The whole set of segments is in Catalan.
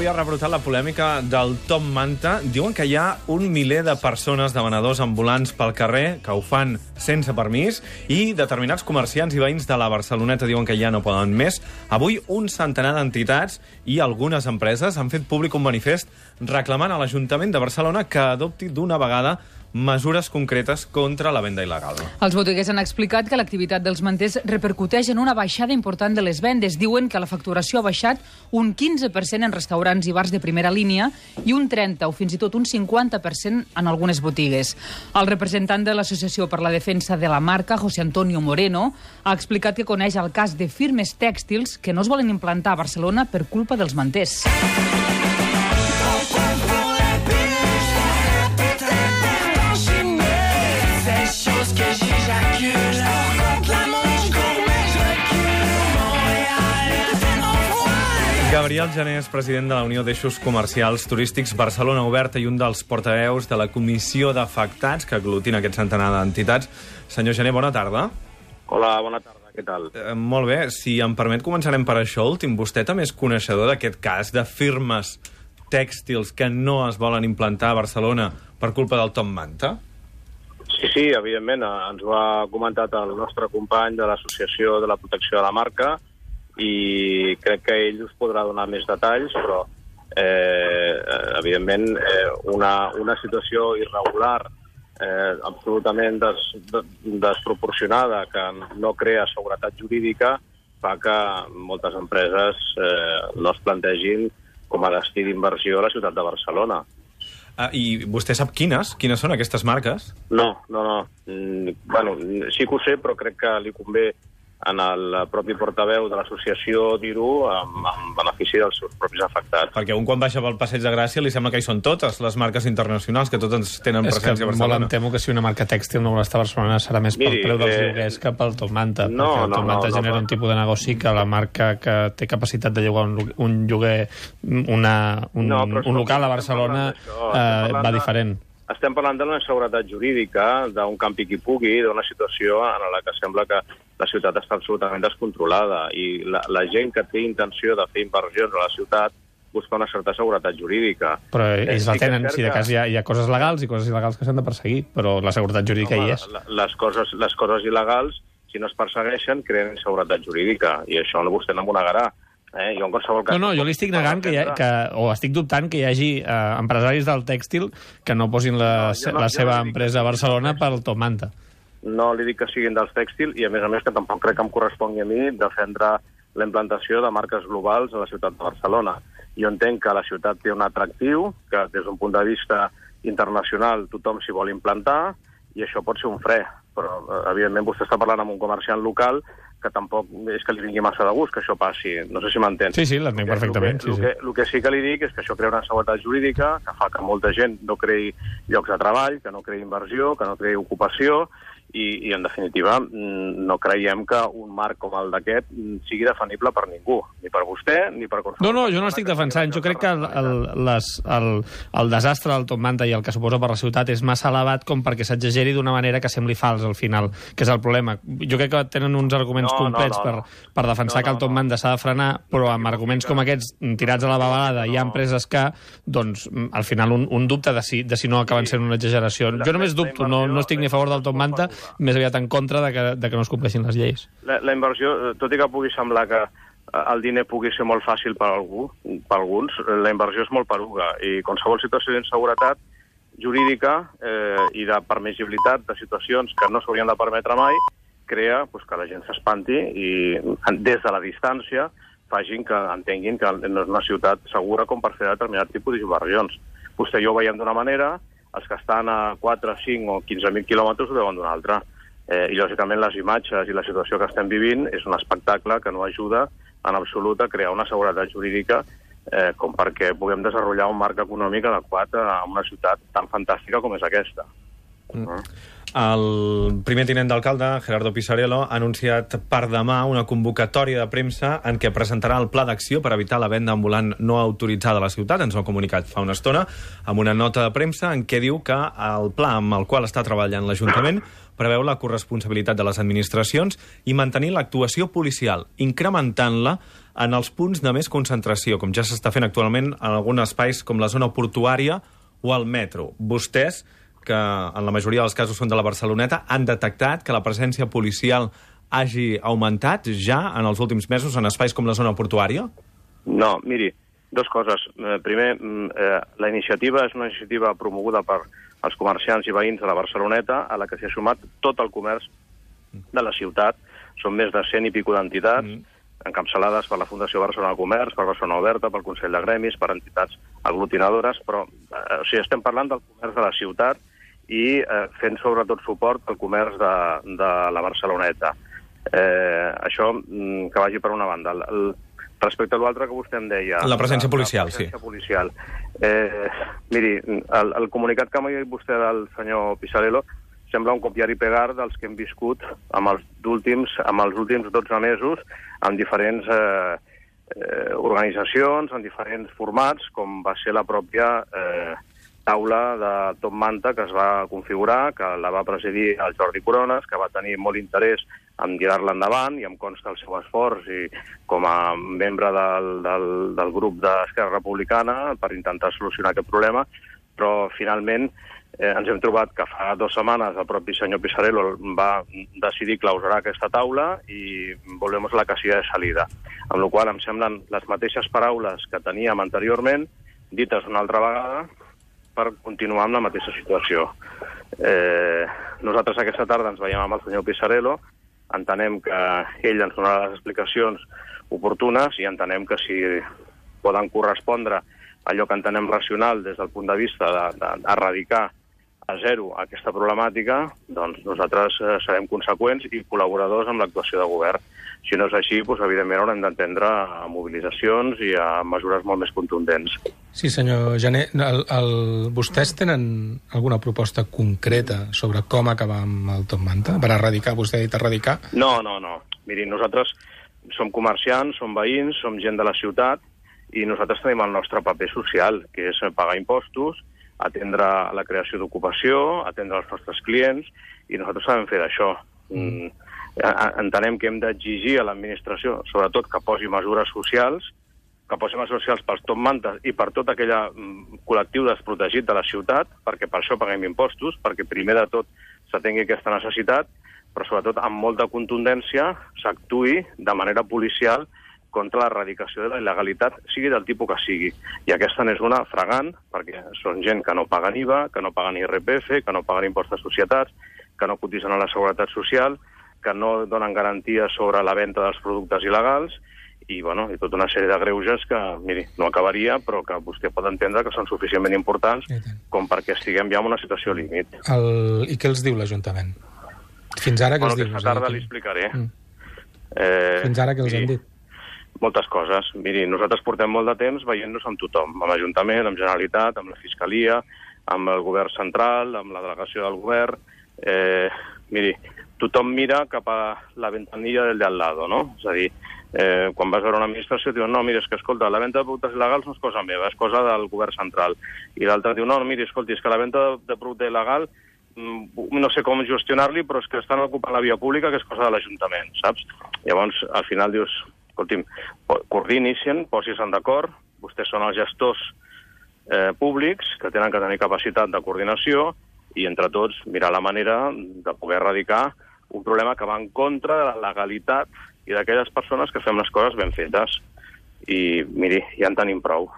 Avui ha rebrotat la polèmica del Top Manta. Diuen que hi ha un miler de persones de venedors ambulants pel carrer que ho fan sense permís i determinats comerciants i veïns de la Barceloneta diuen que ja no poden més. Avui un centenar d'entitats i algunes empreses han fet públic un manifest reclamant a l'Ajuntament de Barcelona que adopti d'una vegada mesures concretes contra la venda il·legal. Els botiguers han explicat que l'activitat dels manters repercuteix en una baixada important de les vendes. Diuen que la facturació ha baixat un 15% en restaurants i bars de primera línia i un 30 o fins i tot un 50% en algunes botigues. El representant de l'Associació per la Defensa de la Marca, José Antonio Moreno, ha explicat que coneix el cas de firmes tèxtils que no es volen implantar a Barcelona per culpa dels manters. Gabriel Jané és president de la Unió d'Eixos Comercials Turístics Barcelona Oberta i un dels portaveus de la Comissió d'Afectats que aglutina aquest centenar d'entitats. Senyor Jané, bona tarda. Hola, bona tarda, què tal? Eh, molt bé, si em permet començarem per això últim. Vostè també és coneixedor d'aquest cas de firmes tèxtils que no es volen implantar a Barcelona per culpa del Tom Manta? Sí, sí, evidentment, eh, ens ho ha comentat el nostre company de l'Associació de la Protecció de la Marca, i crec que ell us podrà donar més detalls, però eh, evidentment eh, una, una situació irregular eh, absolutament des, desproporcionada que no crea seguretat jurídica fa que moltes empreses eh, no es plantegin com a destí d'inversió a la ciutat de Barcelona. Ah, I vostè sap quines? Quines són aquestes marques? No, no, no. Mm, bueno, sí que ho sé, però crec que li convé en el propi portaveu de l'associació dir-ho en, en benefici dels seus propis afectats. Perquè un quan baixa pel Passeig de Gràcia li sembla que hi són totes les marques internacionals, que totes tenen és presència a molt Barcelona. em temo que si una marca tèxtil no vol estar a Barcelona serà més Miri, pel preu dels eh, lloguers que pel Top Manta, no, perquè el no, Top Manta no, no, genera no. un tipus de negoci que la marca que té capacitat de llogar un, un lloguer, una, un, No, un local a Barcelona estem parlant d'això, eh, estem parlant de- d'una inseguretat jurídica, d'un campi qui pugui, d'una situació en la que sembla que la ciutat està absolutament descontrolada i la, la gent que té intenció de fer inversions a la ciutat busca una certa seguretat jurídica. Però Eh, ells la tenen, si de cas hi ha, hi ha coses legals i coses il·legals que s'han de perseguir, però la seguretat jurídica hi és. la- les, coses, les coses il·legals, si no es persegueixen, creen inseguretat jurídica, i això no vostè no m'ho negarà. Eh? Jo en qualsevol cas... No, no, jo li estic negant que, hi ha, que o estic dubtant que hi hagi eh, empresaris del tèxtil que no posin la, No, no- la seva no empresa a Barcelona pel Top Manta. no li dic que siguin dels tèxtil i, a més a més, que tampoc crec que em correspongui a mi defendre la implantació de marques globals a la ciutat de Barcelona. Jo entenc que la ciutat té un atractiu, que des d'un punt de vista internacional tothom s'hi vol implantar, i això pot ser un fre. Però, eh, evidentment, vostè està parlant amb un comerciant local que tampoc és que li vingui massa de gust que això passi. No sé si m'entén. Sí, sí, l'entenc El perfectament, El que, sí, el, sí. que, el que sí que li dic és que això crea una seguretat jurídica que fa que molta gent no creï llocs de treball, que no creï inversió, que no creï ocupació, i, i en definitiva mm, no creiem que un marc com el d'aquest mm, sigui definible per ningú, ni per vostè ni per qualsevol No, no, jo no estic que defensant. Jo crec que el, el, les, el, el desastre del Top Manta i el que suposa per la ciutat és massa elevat com perquè s'exageri d'una manera que sembli fals al final, que és el problema. Jo crec que tenen uns arguments No, complets no, no. per, per defensar No, que no, el Top no. Manta s'ha de frenar, però amb arguments com aquests tirats a la babalada hi ha empreses que, doncs, al final un, un dubte de si, de si no acaben sent una exageració. Jo només dubto, no, no estic ni a favor del Top Manta, més aviat en contra de que, de que no es compleixin les lleis. La, la inversió, tot i que pugui semblar que eh, el diner pugui ser molt fàcil per algú, per alguns, la inversió és molt peruga i qualsevol situació d'inseguretat jurídica eh, i de permissibilitat de situacions que no s'haurien de permetre mai crea pues, que la gent s'espanti i des de la distància facin que entenguin que no és una ciutat segura com per fer determinat tipus d'inversions. Vostè i jo ho veiem d'una manera, els que estan a 4, 5 o 15.000 quilòmetres ho veuen d'una altra. Eh, I, lògicament, les imatges i la situació que estem vivint és un espectacle que no ajuda en absolut a crear una seguretat jurídica eh, com perquè puguem desenvolupar un marc econòmic adequat a una ciutat tan fantàstica com és aquesta. El primer tinent d'alcalde, Gerardo Pisarello, ha anunciat per demà una convocatòria de premsa en què presentarà el pla d'acció per evitar la venda ambulant no autoritzada a la ciutat. Ens ho ha comunicat fa una estona amb una nota de premsa en què diu que el pla amb el qual està treballant l'Ajuntament preveu la corresponsabilitat de les administracions i mantenir l'actuació policial, incrementant-la en els punts de més concentració, com ja s'està fent actualment en alguns espais com la zona portuària o el metro. Vostès, que en la majoria dels casos són de la Barceloneta, han detectat que la presència policial hagi augmentat ja en els últims mesos en espais com la zona portuària? No, miri, dos coses. Eh, primer, mm, eh, la iniciativa és una iniciativa promoguda per els comerciants i veïns de la Barceloneta, a la que s'ha sumat tot el comerç de la ciutat. Són més de 100 i pico d'entitats, mm. encapçalades per la Fundació Barcelona Comerç, per Barcelona Oberta, pel Consell de Gremis, per entitats aglutinadores, però eh, o sigui, estem parlant del comerç de la ciutat i eh, fent sobretot suport al comerç de, de la Barceloneta. Eh, això mm, que vagi per una banda. El, el, respecte a l'altre que vostè em deia... La presència policial, la presència sí. policial. Eh, miri, el, el comunicat que m'ha dit vostè del senyor Pisarello sembla un copiar i pegar dels que hem viscut amb els últims, amb els últims 12 mesos amb diferents eh, eh, organitzacions, en diferents formats, com va ser la pròpia eh, taula de Top Manta que es va configurar, que la va presidir el Jordi Corones, que va tenir molt interès en tirar-la endavant i em consta el seu esforç i com a membre del, del, del grup d'Esquerra Republicana per intentar solucionar aquest problema, però finalment eh, ens hem trobat que fa dues setmanes el propi senyor Pisarello va decidir clausurar aquesta taula i volvem la casilla de salida. Amb la qual em semblen les mateixes paraules que teníem anteriorment, dites una altra vegada, per continuar amb la mateixa situació. Eh, nosaltres aquesta tarda ens veiem amb el senyor Pisarello, entenem que ell ens donarà les explicacions oportunes i entenem que si poden correspondre allò que entenem racional des del punt de vista d'erradicar de, de, a zero aquesta problemàtica, doncs nosaltres eh, serem conseqüents i col·laboradors amb l'actuació de govern. Si no és així, doncs, evidentment haurem d'entendre a mobilitzacions i a mesures molt més contundents. Sí, senyor Jané, el, el, vostès tenen alguna proposta concreta sobre com acabar amb el Top Manta? Per erradicar, vostè ha dit erradicar? No, no, no. Miri, nosaltres som comerciants, som veïns, som gent de la ciutat i nosaltres tenim el nostre paper social, que és pagar impostos, atendre la creació d'ocupació, atendre els nostres clients, i nosaltres sabem fer d'això. Mm. Entenem que hem d'exigir a l'administració, sobretot, que posi mesures socials, que posi mesures socials pels top mantes i per tot aquell mm, col·lectiu desprotegit de la ciutat, perquè per això paguem impostos, perquè primer de tot s'atengui aquesta necessitat, però sobretot amb molta contundència s'actuï de manera policial contra l'erradicació de la il·legalitat, sigui del tipus que sigui. I aquesta n'és una fregant, perquè són gent que no paguen IVA, que no paguen IRPF, que no paguen impost de societats, que no cotitzen a la Seguretat Social, que no donen garanties sobre la venda dels productes il·legals, i, bueno, i tota una sèrie de greuges que, miri, no acabaria, però que vostè pot entendre que són suficientment importants com perquè estiguem ja en una situació límit. El... I què els diu l'Ajuntament? Fins ara què bueno, els diu? Aquesta tarda li explicaré. Mm. Eh, Fins ara què els miri, han dit? Moltes coses. Miri, nosaltres portem molt de temps veient-nos amb tothom, amb l'Ajuntament, amb Generalitat, amb la Fiscalia, amb el govern central, amb la delegació del govern. Eh, miri, tothom mira cap a la ventanilla del de al lado, no? És a dir, eh, quan vas veure una administració diuen no, mira, és que escolta, la venda de productes il·legals no és cosa meva, és cosa del govern central. I l'altre diu, no, mira, escolta, és que la venda de, de producte il·legal mm, no sé com gestionar-li, però és que estan ocupant la via pública, que és cosa de l'Ajuntament, saps? Llavors, al final dius, escolti'm, coordinissin, posis-se'n d'acord, vostès són els gestors eh, públics que tenen que tenir capacitat de coordinació i entre tots mirar la manera de poder erradicar un problema que va en contra de la legalitat i d'aquelles persones que fem les coses ben fetes. I, miri, ja en tenim prou.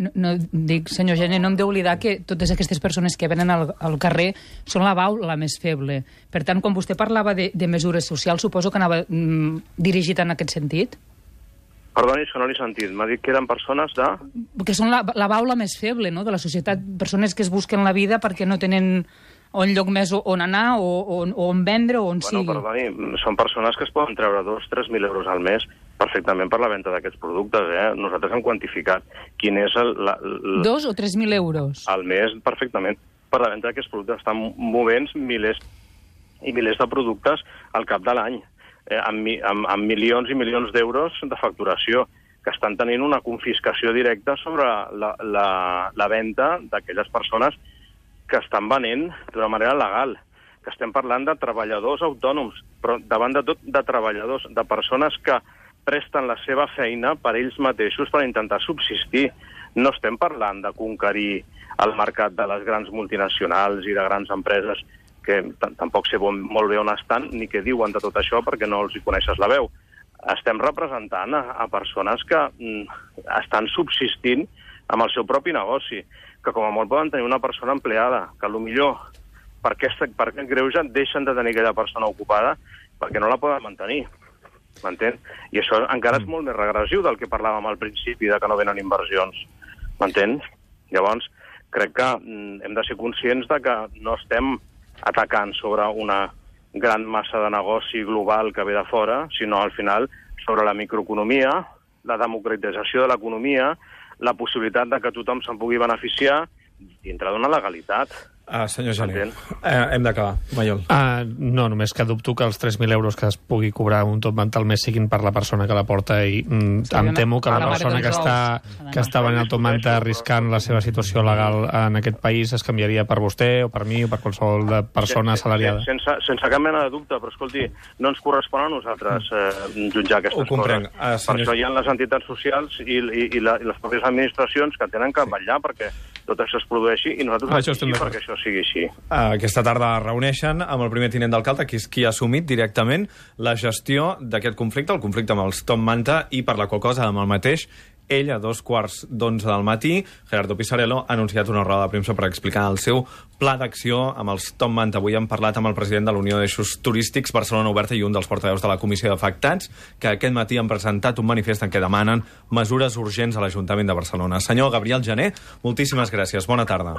No, no, dic, senyor Gené, no hem d'oblidar que totes aquestes persones que venen al, al carrer són la bau la més feble. Per tant, quan vostè parlava de, de mesures socials, suposo que anava mm, dirigit en aquest sentit? Perdoni, això no l'he sentit. M'ha dit que eren persones de... Que són la, la baula més feble no? de la societat. Persones que es busquen la vida perquè no tenen o en lloc més on anar, o, o, o on vendre, o on bueno, sigui. Perdoni, són persones que es poden treure 2-3.000 euros al mes perfectament per la venda d'aquests productes. Eh? Nosaltres hem quantificat quin és el... La, el Dos o 3.000 euros? Al mes, perfectament, per la venda d'aquests productes. Estan movent milers i milers de productes al cap de l'any, eh, amb, amb, amb milions i milions d'euros de facturació que estan tenint una confiscació directa sobre la, la, la venda d'aquelles persones que estan venent d'una manera legal, que estem parlant de treballadors autònoms, però davant de tot de treballadors, de persones que presten la seva feina per ells mateixos per intentar subsistir. No estem parlant de conquerir el mercat de les grans multinacionals i de grans empreses que tampoc sé bon, molt bé on estan ni què diuen de tot això perquè no els hi coneixes la veu. Estem representant a, a persones que mm, estan subsistint amb el seu propi negoci, que com a molt poden tenir una persona empleada, que a lo millor per aquest, per aquest deixen de tenir aquella persona ocupada perquè no la poden mantenir. M'entén? I això encara és molt més regressiu del que parlàvem al principi, de que no venen inversions. M'entén? Llavors, crec que mm, hem de ser conscients de que no estem atacant sobre una gran massa de negoci global que ve de fora, sinó al final sobre la microeconomia, la democratització de l'economia, la possibilitat de que tothom se'n pugui beneficiar dintre d'una legalitat. Uh, senyor Jané, uh, hem d'acabar. Mayol. Uh, no, només que dubto que els 3.000 euros que es pugui cobrar un top mental més siguin per la persona que la porta i mm, sí, em temo que la, la persona que està, que està venint el top mental arriscant la seva situació legal en aquest país es canviaria per vostè o per mi o per qualsevol de persona assalariada. Sense, sense cap mena de dubte, però escolti, no ens correspon a nosaltres eh, jutjar aquestes Ho comprenc. coses. Uh, senyor... Per això hi ha les entitats socials i, i, i, la, i les pròpies administracions que tenen que vetllar perquè tot això es produeixi i nosaltres això estem perquè això sigui així. Aquesta tarda es reuneixen amb el primer tinent d'alcalde, que és qui ha assumit directament la gestió d'aquest conflicte, el conflicte amb els Tom Manta, i per la qual cosa, amb el mateix, ell, a dos quarts d'onze del matí, Gerardo Pisarello ha anunciat una roda de premsa per explicar el seu pla d'acció amb els Tom Manta. Avui hem parlat amb el president de la Unió d'Eixos Turístics Barcelona Oberta i un dels portaveus de la Comissió d'Afectats, que aquest matí han presentat un manifest en què demanen mesures urgents a l'Ajuntament de Barcelona. Senyor Gabriel Jané, moltíssimes gràcies. Bona tarda.